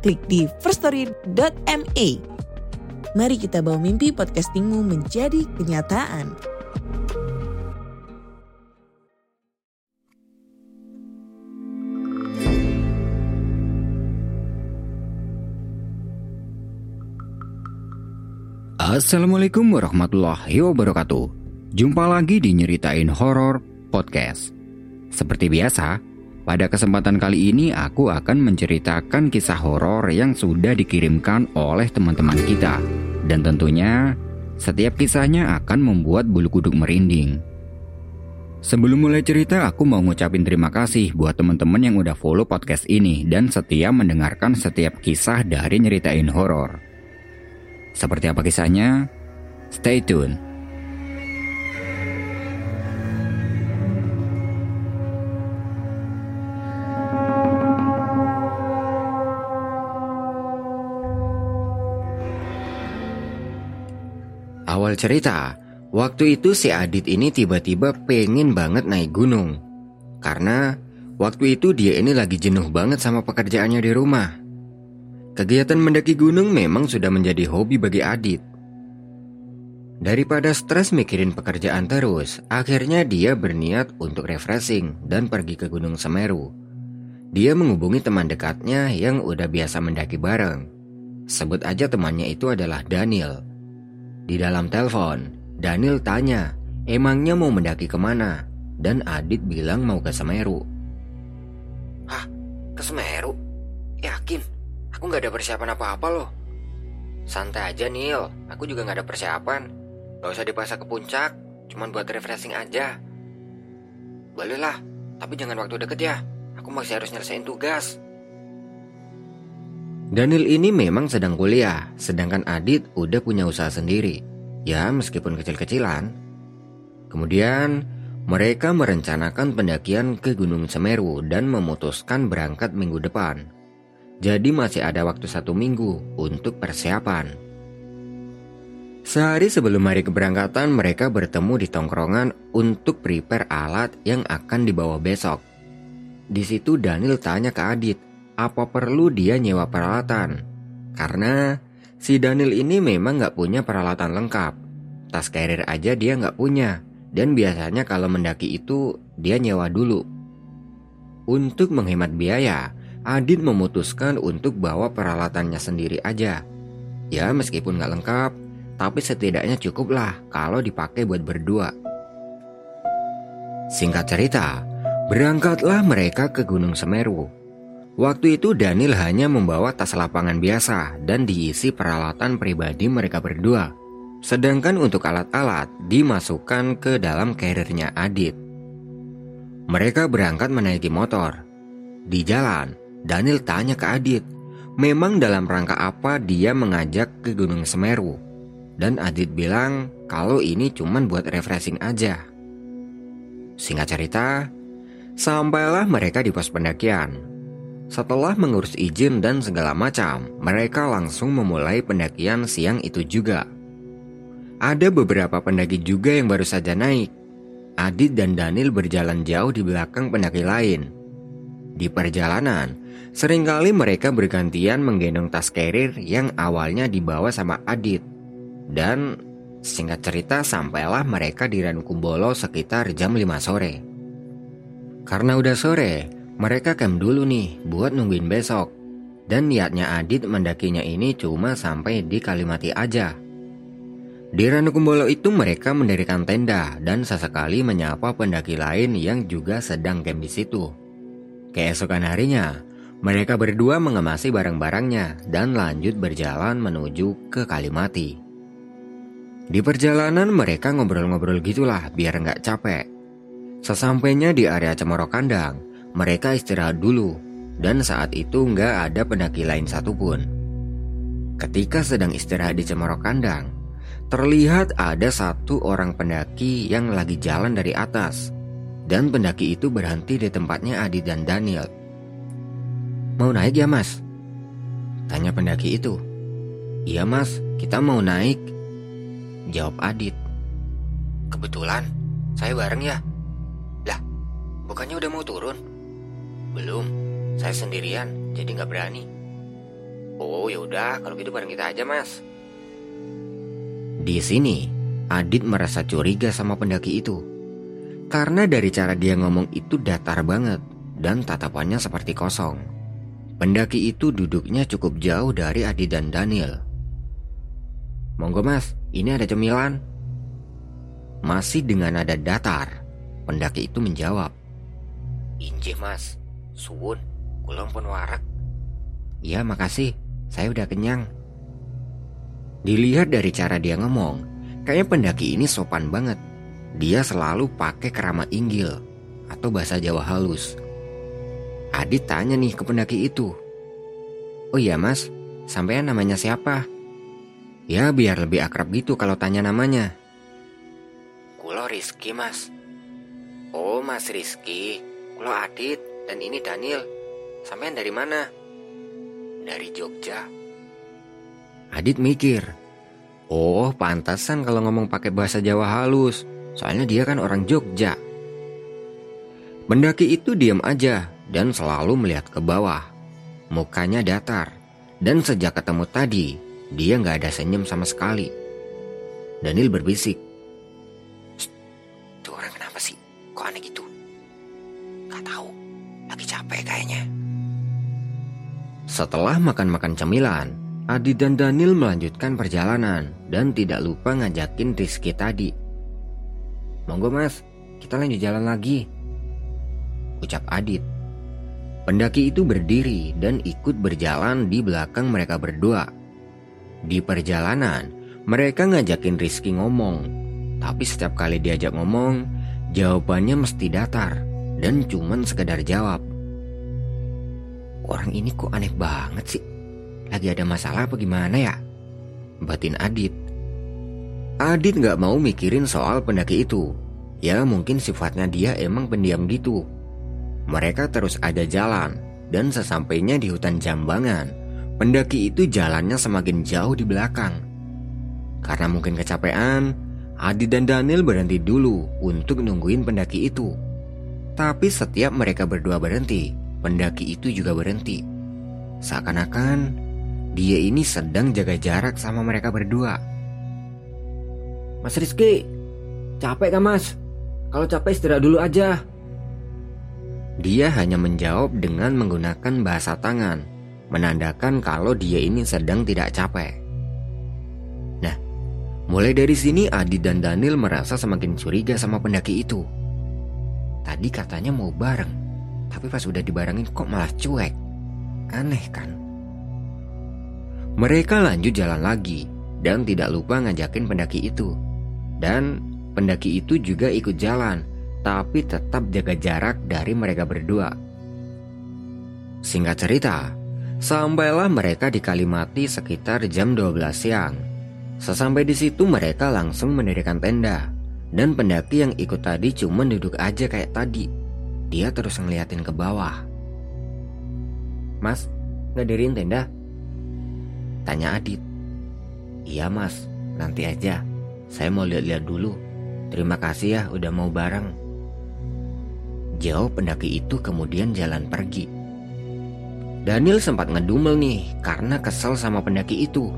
klik di firststory.me. Mari kita bawa mimpi podcastingmu menjadi kenyataan. Assalamualaikum warahmatullahi wabarakatuh. Jumpa lagi di Nyeritain Horor Podcast. Seperti biasa, pada kesempatan kali ini aku akan menceritakan kisah horor yang sudah dikirimkan oleh teman-teman kita. Dan tentunya, setiap kisahnya akan membuat bulu kuduk merinding. Sebelum mulai cerita, aku mau ngucapin terima kasih buat teman-teman yang udah follow podcast ini dan setia mendengarkan setiap kisah dari Nyeritain Horor. Seperti apa kisahnya? Stay tune. Awal cerita, waktu itu si Adit ini tiba-tiba pengen banget naik gunung. Karena waktu itu dia ini lagi jenuh banget sama pekerjaannya di rumah. Kegiatan mendaki gunung memang sudah menjadi hobi bagi Adit. Daripada stres mikirin pekerjaan terus, akhirnya dia berniat untuk refreshing dan pergi ke Gunung Semeru. Dia menghubungi teman dekatnya yang udah biasa mendaki bareng. Sebut aja temannya itu adalah Daniel. Di dalam telepon, Daniel tanya, emangnya mau mendaki ke mana? Dan Adit bilang mau ke Semeru. Hah? Ke Semeru? Yakin? Aku gak ada persiapan apa-apa loh. Santai aja Neil, aku juga gak ada persiapan. Gak usah dipaksa ke puncak, cuman buat refreshing aja. Bolehlah, tapi jangan waktu deket ya. Aku masih harus nyelesain tugas. Daniel ini memang sedang kuliah, sedangkan Adit udah punya usaha sendiri. Ya, meskipun kecil-kecilan. Kemudian, mereka merencanakan pendakian ke Gunung Semeru dan memutuskan berangkat minggu depan. Jadi masih ada waktu satu minggu untuk persiapan. Sehari sebelum hari keberangkatan, mereka bertemu di tongkrongan untuk prepare alat yang akan dibawa besok. Di situ Daniel tanya ke Adit, apa perlu dia nyewa peralatan? Karena si Daniel ini memang nggak punya peralatan lengkap. Tas carrier aja dia nggak punya. Dan biasanya kalau mendaki itu dia nyewa dulu. Untuk menghemat biaya, Adit memutuskan untuk bawa peralatannya sendiri aja. Ya meskipun nggak lengkap, tapi setidaknya cukuplah kalau dipakai buat berdua. Singkat cerita, berangkatlah mereka ke Gunung Semeru Waktu itu Daniel hanya membawa tas lapangan biasa dan diisi peralatan pribadi mereka berdua. Sedangkan untuk alat-alat dimasukkan ke dalam carriernya Adit. Mereka berangkat menaiki motor. Di jalan, Daniel tanya ke Adit, memang dalam rangka apa dia mengajak ke Gunung Semeru. Dan Adit bilang kalau ini cuma buat refreshing aja. Singkat cerita, sampailah mereka di pos pendakian setelah mengurus izin dan segala macam, mereka langsung memulai pendakian siang itu juga. Ada beberapa pendaki juga yang baru saja naik. Adit dan Daniel berjalan jauh di belakang pendaki lain. Di perjalanan, sering kali mereka bergantian menggendong tas carrier yang awalnya dibawa sama Adit. Dan singkat cerita sampailah mereka di Ranukumbolo sekitar jam 5 sore. Karena udah sore, mereka camp dulu nih buat nungguin besok. Dan niatnya Adit mendakinya ini cuma sampai di Kalimati aja. Di Ranukumbolo itu mereka mendirikan tenda dan sesekali menyapa pendaki lain yang juga sedang camp di situ. Keesokan harinya, mereka berdua mengemasi barang-barangnya dan lanjut berjalan menuju ke Kalimati. Di perjalanan mereka ngobrol-ngobrol gitulah biar nggak capek. Sesampainya di area Cemoro Kandang, mereka istirahat dulu. dan saat itu nggak ada pendaki lain satupun. Ketika sedang istirahat di cemorok kandang, terlihat ada satu orang pendaki yang lagi jalan dari atas, dan pendaki itu berhenti di tempatnya Adi dan Daniel. Mau naik ya mas? Tanya pendaki itu. Iya mas, kita mau naik. Jawab Adit. Kebetulan, saya bareng ya. Lah, bukannya udah mau turun? Belum, saya sendirian, jadi nggak berani. Oh yaudah, kalau gitu bareng kita aja mas. Di sini, Adit merasa curiga sama pendaki itu. Karena dari cara dia ngomong itu datar banget dan tatapannya seperti kosong. Pendaki itu duduknya cukup jauh dari Adi dan Daniel. Monggo mas, ini ada cemilan. Masih dengan nada datar, pendaki itu menjawab. Injih mas, suwun, kulon pun warak. Ya makasih, saya udah kenyang. Dilihat dari cara dia ngomong, kayaknya pendaki ini sopan banget. Dia selalu pakai kerama inggil atau bahasa Jawa halus. Adit tanya nih ke pendaki itu. Oh iya mas, sampean namanya siapa? Ya biar lebih akrab gitu kalau tanya namanya. Kulo Rizky mas. Oh mas Rizky, kulo Adit dan ini Daniel. Sampean dari mana? Dari Jogja. Adit mikir. Oh pantasan kalau ngomong pakai bahasa Jawa halus. Soalnya dia kan orang Jogja. Mendaki itu diam aja dan selalu melihat ke bawah. Mukanya datar, dan sejak ketemu tadi, dia nggak ada senyum sama sekali. Daniel berbisik. Lagi capek kayaknya. Setelah makan-makan cemilan, Adi dan Daniel melanjutkan perjalanan dan tidak lupa ngajakin Rizky tadi. Monggo mas, kita lanjut jalan lagi. Ucap Adit Pendaki itu berdiri dan ikut berjalan di belakang mereka berdua. Di perjalanan, mereka ngajakin Rizky ngomong. Tapi setiap kali diajak ngomong, jawabannya mesti datar dan cuman sekedar jawab. Orang ini kok aneh banget sih? Lagi ada masalah apa gimana ya? Batin Adit. Adit gak mau mikirin soal pendaki itu. Ya mungkin sifatnya dia emang pendiam gitu. Mereka terus aja jalan, dan sesampainya di hutan Jambangan, pendaki itu jalannya semakin jauh di belakang. Karena mungkin kecapean, Adi dan Daniel berhenti dulu untuk nungguin pendaki itu. Tapi setiap mereka berdua berhenti, pendaki itu juga berhenti. Seakan-akan dia ini sedang jaga jarak sama mereka berdua. Mas Rizky, capek kan mas? Kalau capek istirahat dulu aja. Dia hanya menjawab dengan menggunakan bahasa tangan, menandakan kalau dia ini sedang tidak capek. Nah, mulai dari sini Adi dan Daniel merasa semakin curiga sama pendaki itu. Tadi katanya mau bareng, tapi pas udah dibarengin kok malah cuek. Aneh kan? Mereka lanjut jalan lagi dan tidak lupa ngajakin pendaki itu. Dan pendaki itu juga ikut jalan tapi tetap jaga jarak dari mereka berdua. Singkat cerita, sampailah mereka di Kalimati sekitar jam 12 siang. Sesampai di situ mereka langsung mendirikan tenda dan pendaki yang ikut tadi cuma duduk aja kayak tadi. Dia terus ngeliatin ke bawah. Mas, nggak diriin tenda? Tanya Adit. Iya mas, nanti aja. Saya mau lihat-lihat dulu. Terima kasih ya udah mau bareng. Jauh pendaki itu kemudian jalan pergi. Daniel sempat ngedumel nih karena kesel sama pendaki itu.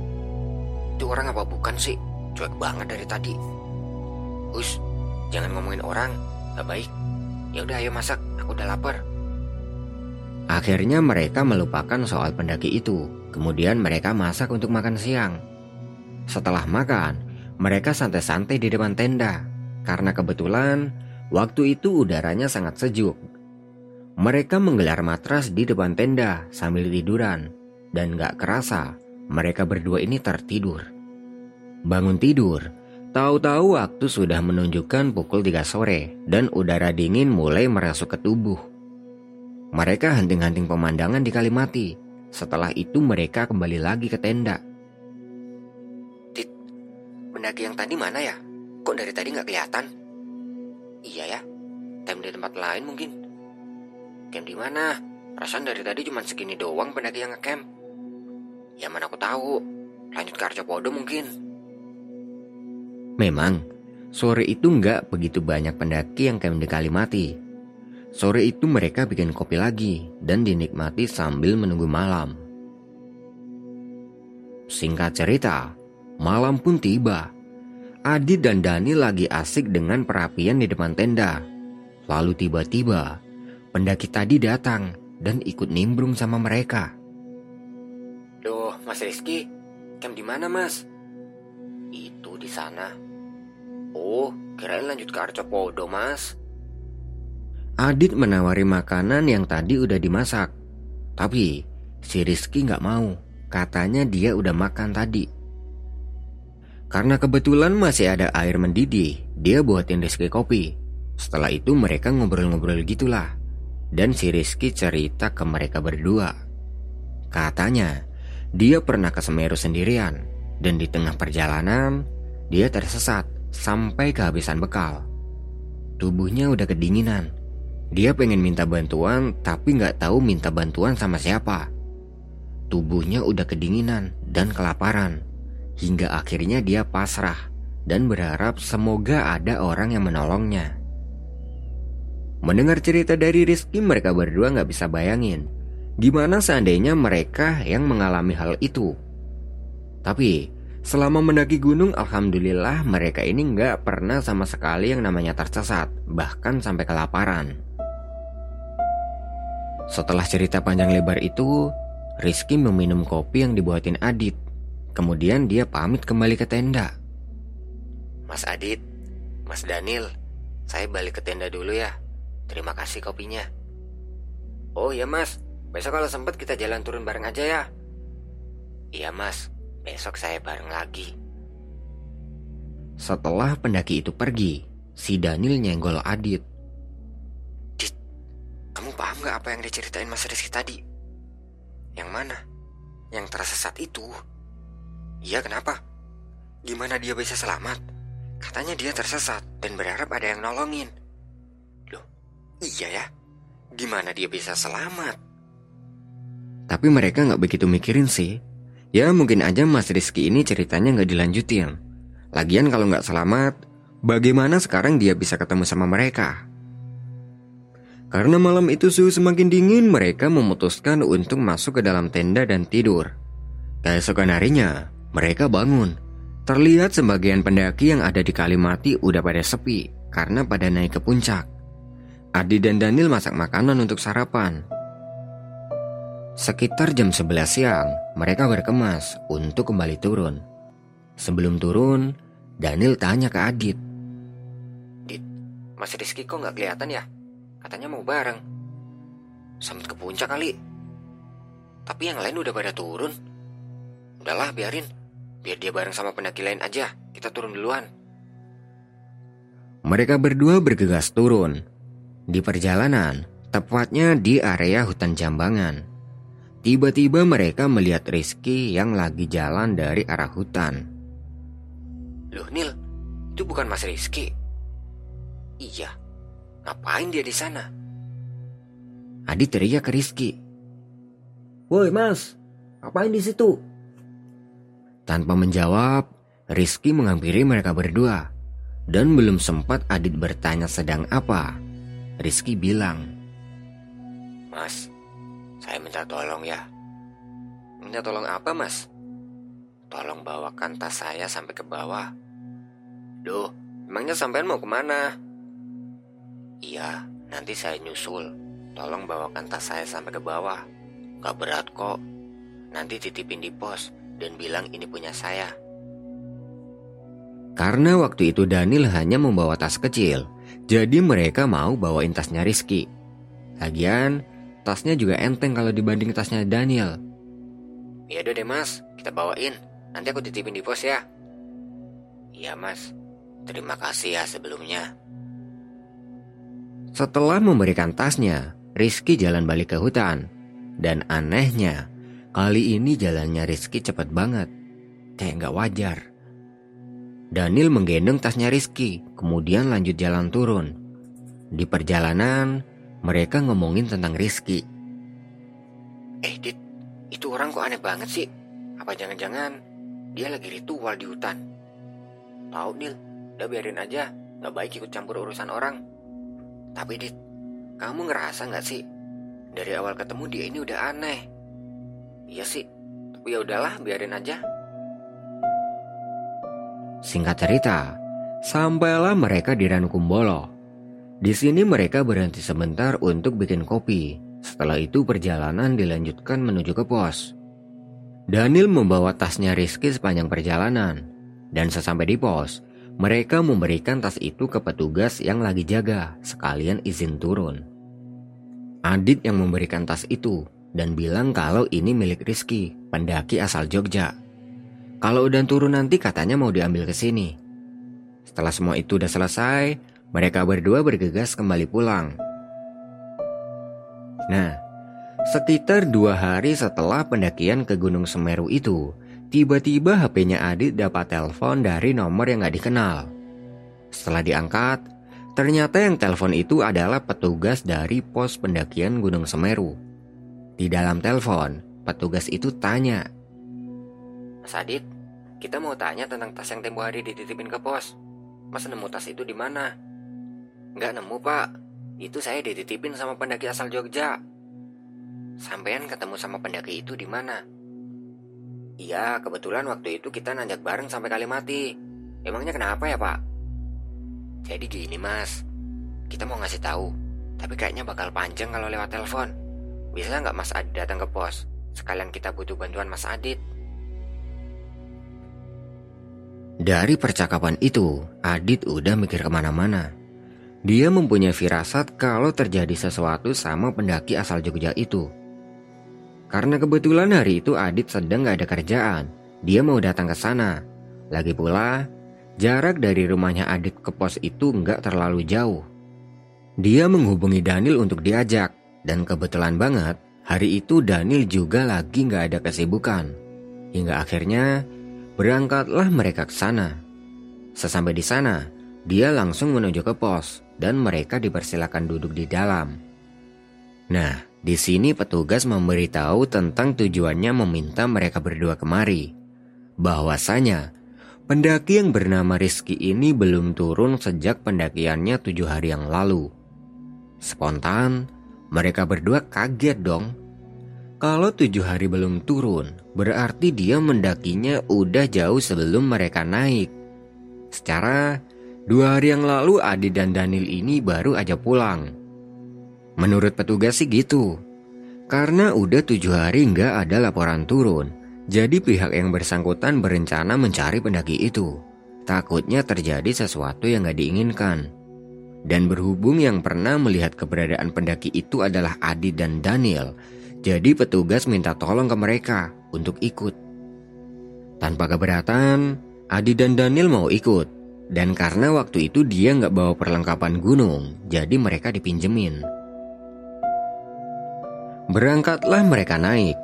Itu orang apa bukan sih? Cuek banget dari tadi. Us, jangan ngomongin orang, gak baik. Ya udah ayo masak, aku udah lapar. Akhirnya mereka melupakan soal pendaki itu. Kemudian mereka masak untuk makan siang. Setelah makan, mereka santai-santai di depan tenda. Karena kebetulan Waktu itu udaranya sangat sejuk. Mereka menggelar matras di depan tenda sambil tiduran. Dan gak kerasa mereka berdua ini tertidur. Bangun tidur, tahu-tahu waktu sudah menunjukkan pukul 3 sore dan udara dingin mulai merasuk ke tubuh. Mereka hunting-hunting pemandangan di Kalimati. Setelah itu mereka kembali lagi ke tenda. Dit, pendaki yang tadi mana ya? Kok dari tadi nggak kelihatan? Iya ya, time di tempat lain mungkin. Camp di mana? Perasaan dari tadi cuma segini doang pendaki yang ngecamp. Ya mana aku tahu. Lanjut ke Arjopodo mungkin. Memang, sore itu nggak begitu banyak pendaki yang camp di Kalimati. Sore itu mereka bikin kopi lagi dan dinikmati sambil menunggu malam. Singkat cerita, malam pun tiba. Adit dan Dani lagi asik dengan perapian di depan tenda. Lalu tiba-tiba, pendaki tadi datang dan ikut nimbrung sama mereka. Loh, Mas Rizky, camp di mana, Mas? Itu di sana. Oh, kirain lanjut ke Arcopodo, Mas. Adit menawari makanan yang tadi udah dimasak. Tapi si Rizky nggak mau. Katanya dia udah makan tadi. Karena kebetulan masih ada air mendidih, dia buatin Rizky kopi. Setelah itu mereka ngobrol-ngobrol gitulah. Dan si Rizky cerita ke mereka berdua. Katanya, dia pernah ke Semeru sendirian. Dan di tengah perjalanan, dia tersesat sampai kehabisan bekal. Tubuhnya udah kedinginan dia pengen minta bantuan tapi nggak tahu minta bantuan sama siapa. Tubuhnya udah kedinginan dan kelaparan. Hingga akhirnya dia pasrah dan berharap semoga ada orang yang menolongnya. Mendengar cerita dari Rizky mereka berdua nggak bisa bayangin gimana seandainya mereka yang mengalami hal itu. Tapi selama mendaki gunung alhamdulillah mereka ini nggak pernah sama sekali yang namanya tersesat bahkan sampai kelaparan. Setelah cerita panjang lebar itu, Rizky meminum kopi yang dibuatin Adit. Kemudian dia pamit kembali ke tenda. Mas Adit, Mas Daniel, saya balik ke tenda dulu ya. Terima kasih kopinya. Oh iya mas, besok kalau sempat kita jalan turun bareng aja ya. Iya mas, besok saya bareng lagi. Setelah pendaki itu pergi, si Daniel nyenggol Adit. Kamu paham gak apa yang diceritain Mas Rizky tadi? Yang mana? Yang tersesat itu? Iya kenapa? Gimana dia bisa selamat? Katanya dia tersesat dan berharap ada yang nolongin. Loh, iya ya? Gimana dia bisa selamat? Tapi mereka gak begitu mikirin sih. Ya mungkin aja Mas Rizky ini ceritanya gak dilanjutin. Lagian kalau gak selamat, bagaimana sekarang dia bisa ketemu sama mereka? Karena malam itu suhu semakin dingin, mereka memutuskan untuk masuk ke dalam tenda dan tidur. Keesokan harinya, mereka bangun. Terlihat sebagian pendaki yang ada di Kalimati udah pada sepi karena pada naik ke puncak. Adi dan Daniel masak makanan untuk sarapan. Sekitar jam 11 siang, mereka berkemas untuk kembali turun. Sebelum turun, Daniel tanya ke Adit. Dit, Mas Rizky kok nggak kelihatan ya? Katanya mau bareng. Sampai ke puncak kali. Tapi yang lain udah pada turun. Udahlah biarin. Biar dia bareng sama pendaki lain aja. Kita turun duluan. Mereka berdua bergegas turun. Di perjalanan, tepatnya di area hutan Jambangan. Tiba-tiba mereka melihat Rizky yang lagi jalan dari arah hutan. Loh Nil, itu bukan Mas Rizky. Iya, Ngapain dia di sana? Adi teriak ke Rizky. Woi mas, ngapain di situ? Tanpa menjawab, Rizky menghampiri mereka berdua. Dan belum sempat Adit bertanya sedang apa, Rizky bilang, Mas, saya minta tolong ya. Minta tolong apa mas? Tolong bawakan tas saya sampai ke bawah. Duh, emangnya sampean mau ke mana? Iya, nanti saya nyusul. Tolong bawakan tas saya sampai ke bawah. Gak berat kok. Nanti titipin di pos dan bilang ini punya saya. Karena waktu itu Daniel hanya membawa tas kecil, jadi mereka mau bawain tasnya Rizky. Lagian, tasnya juga enteng kalau dibanding tasnya Daniel. Ya udah deh mas, kita bawain. Nanti aku titipin di pos ya. Iya mas, terima kasih ya sebelumnya. Setelah memberikan tasnya, Rizky jalan balik ke hutan. Dan anehnya, kali ini jalannya Rizky cepet banget. Kayak nggak wajar. Daniel menggendong tasnya Rizky, kemudian lanjut jalan turun. Di perjalanan, mereka ngomongin tentang Rizky. Eh, Dit, itu orang kok aneh banget sih? Apa jangan-jangan dia lagi ritual di hutan? Tahu, Nil, udah biarin aja, nggak baik ikut campur urusan orang. Tapi, Dit, kamu ngerasa nggak sih? Dari awal ketemu dia ini udah aneh. Iya sih, tapi ya udahlah, biarin aja. Singkat cerita, sampailah mereka di Rankumbolo. Di sini mereka berhenti sebentar untuk bikin kopi. Setelah itu perjalanan dilanjutkan menuju ke pos. Daniel membawa tasnya Rizky sepanjang perjalanan. Dan sesampai di pos, mereka memberikan tas itu ke petugas yang lagi jaga, sekalian izin turun. Adit yang memberikan tas itu dan bilang kalau ini milik Rizky, pendaki asal Jogja. Kalau udah turun nanti katanya mau diambil ke sini. Setelah semua itu udah selesai, mereka berdua bergegas kembali pulang. Nah, sekitar dua hari setelah pendakian ke Gunung Semeru itu, tiba-tiba HP-nya Adit dapat telepon dari nomor yang gak dikenal. Setelah diangkat, Ternyata yang telepon itu adalah petugas dari pos pendakian Gunung Semeru. Di dalam telepon, petugas itu tanya, Mas Adit, kita mau tanya tentang tas yang tempo hari dititipin ke pos. Mas nemu tas itu di mana? Nggak nemu pak, itu saya dititipin sama pendaki asal Jogja. Sampean ketemu sama pendaki itu di mana? Iya, kebetulan waktu itu kita nanjak bareng sampai Kalimati. Emangnya kenapa ya pak? Jadi gini mas, kita mau ngasih tahu, tapi kayaknya bakal panjang kalau lewat telepon. Bisa nggak Mas Adit datang ke pos? Sekalian kita butuh bantuan Mas Adit. Dari percakapan itu, Adit udah mikir ke mana-mana. Dia mempunyai firasat kalau terjadi sesuatu sama pendaki asal Jogja itu. Karena kebetulan hari itu Adit sedang gak ada kerjaan, dia mau datang ke sana. Lagi pula, Jarak dari rumahnya Adit ke pos itu nggak terlalu jauh. Dia menghubungi Daniel untuk diajak, dan kebetulan banget hari itu Daniel juga lagi nggak ada kesibukan. Hingga akhirnya berangkatlah mereka ke sana. Sesampai di sana, dia langsung menuju ke pos dan mereka dipersilakan duduk di dalam. Nah, di sini petugas memberitahu tentang tujuannya meminta mereka berdua kemari. Bahwasanya Pendaki yang bernama Rizky ini belum turun sejak pendakiannya tujuh hari yang lalu. Spontan, mereka berdua kaget dong. Kalau tujuh hari belum turun, berarti dia mendakinya udah jauh sebelum mereka naik. Secara, dua hari yang lalu Adi dan Daniel ini baru aja pulang. Menurut petugas sih gitu. Karena udah tujuh hari nggak ada laporan turun, jadi pihak yang bersangkutan berencana mencari pendaki itu. Takutnya terjadi sesuatu yang gak diinginkan. Dan berhubung yang pernah melihat keberadaan pendaki itu adalah Adi dan Daniel, jadi petugas minta tolong ke mereka untuk ikut. Tanpa keberatan, Adi dan Daniel mau ikut. Dan karena waktu itu dia nggak bawa perlengkapan gunung, jadi mereka dipinjemin. Berangkatlah mereka naik.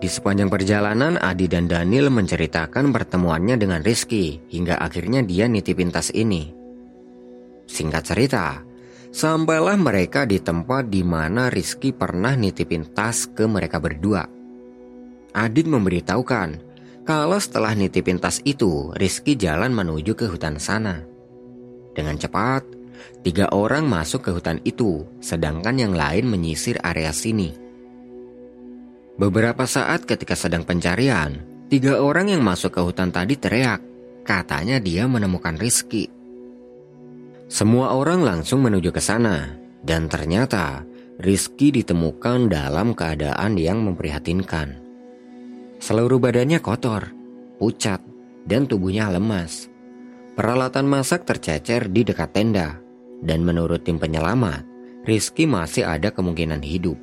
Di sepanjang perjalanan, Adi dan Daniel menceritakan pertemuannya dengan Rizky hingga akhirnya dia nitipin tas ini. Singkat cerita, sampailah mereka di tempat di mana Rizky pernah nitipin tas ke mereka berdua. Adit memberitahukan kalau setelah nitipin tas itu, Rizky jalan menuju ke hutan sana. Dengan cepat, tiga orang masuk ke hutan itu, sedangkan yang lain menyisir area sini. Beberapa saat ketika sedang pencarian, tiga orang yang masuk ke hutan tadi teriak. Katanya dia menemukan Rizky. Semua orang langsung menuju ke sana, dan ternyata Rizky ditemukan dalam keadaan yang memprihatinkan. Seluruh badannya kotor, pucat, dan tubuhnya lemas. Peralatan masak tercecer di dekat tenda, dan menurut tim penyelamat, Rizky masih ada kemungkinan hidup.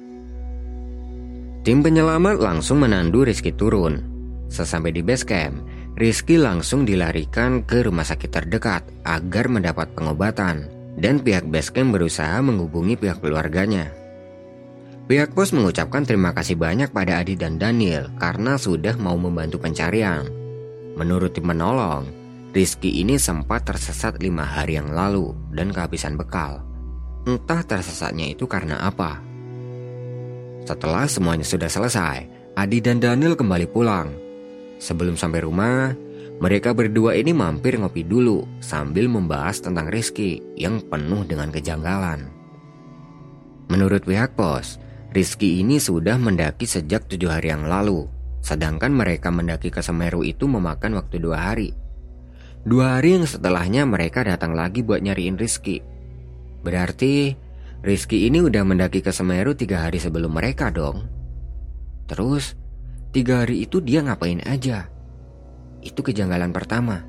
Tim penyelamat langsung menandu Rizky turun. Sesampai di base camp, Rizky langsung dilarikan ke rumah sakit terdekat agar mendapat pengobatan dan pihak base camp berusaha menghubungi pihak keluarganya. Pihak pos mengucapkan terima kasih banyak pada Adi dan Daniel karena sudah mau membantu pencarian. Menurut tim menolong, Rizky ini sempat tersesat lima hari yang lalu dan kehabisan bekal. Entah tersesatnya itu karena apa. Setelah semuanya sudah selesai, Adi dan Daniel kembali pulang. Sebelum sampai rumah, mereka berdua ini mampir ngopi dulu sambil membahas tentang Rizky yang penuh dengan kejanggalan. Menurut pihak pos, Rizky ini sudah mendaki sejak tujuh hari yang lalu, sedangkan mereka mendaki ke Semeru itu memakan waktu dua hari. Dua hari yang setelahnya mereka datang lagi buat nyariin Rizky. Berarti Rizky ini udah mendaki ke Semeru tiga hari sebelum mereka dong. Terus, tiga hari itu dia ngapain aja? Itu kejanggalan pertama.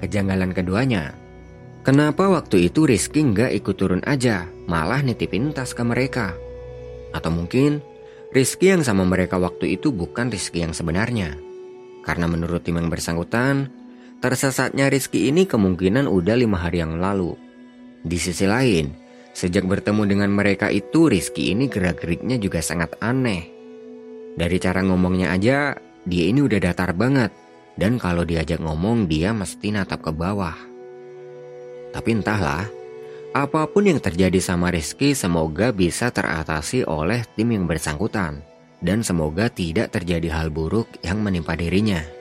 Kejanggalan keduanya, kenapa waktu itu Rizky nggak ikut turun aja, malah nitipin tas ke mereka? Atau mungkin Rizky yang sama mereka waktu itu bukan Rizky yang sebenarnya. Karena menurut tim yang bersangkutan, tersesatnya Rizky ini kemungkinan udah lima hari yang lalu. Di sisi lain, sejak bertemu dengan mereka itu Rizky ini gerak-geriknya juga sangat aneh. Dari cara ngomongnya aja, dia ini udah datar banget. Dan kalau diajak ngomong dia mesti natap ke bawah. Tapi entahlah, Apa pun yang terjadi sama Rizky semoga bisa teratasi oleh tim yang bersangkutan dan semoga tidak terjadi hal buruk yang menimpa dirinya.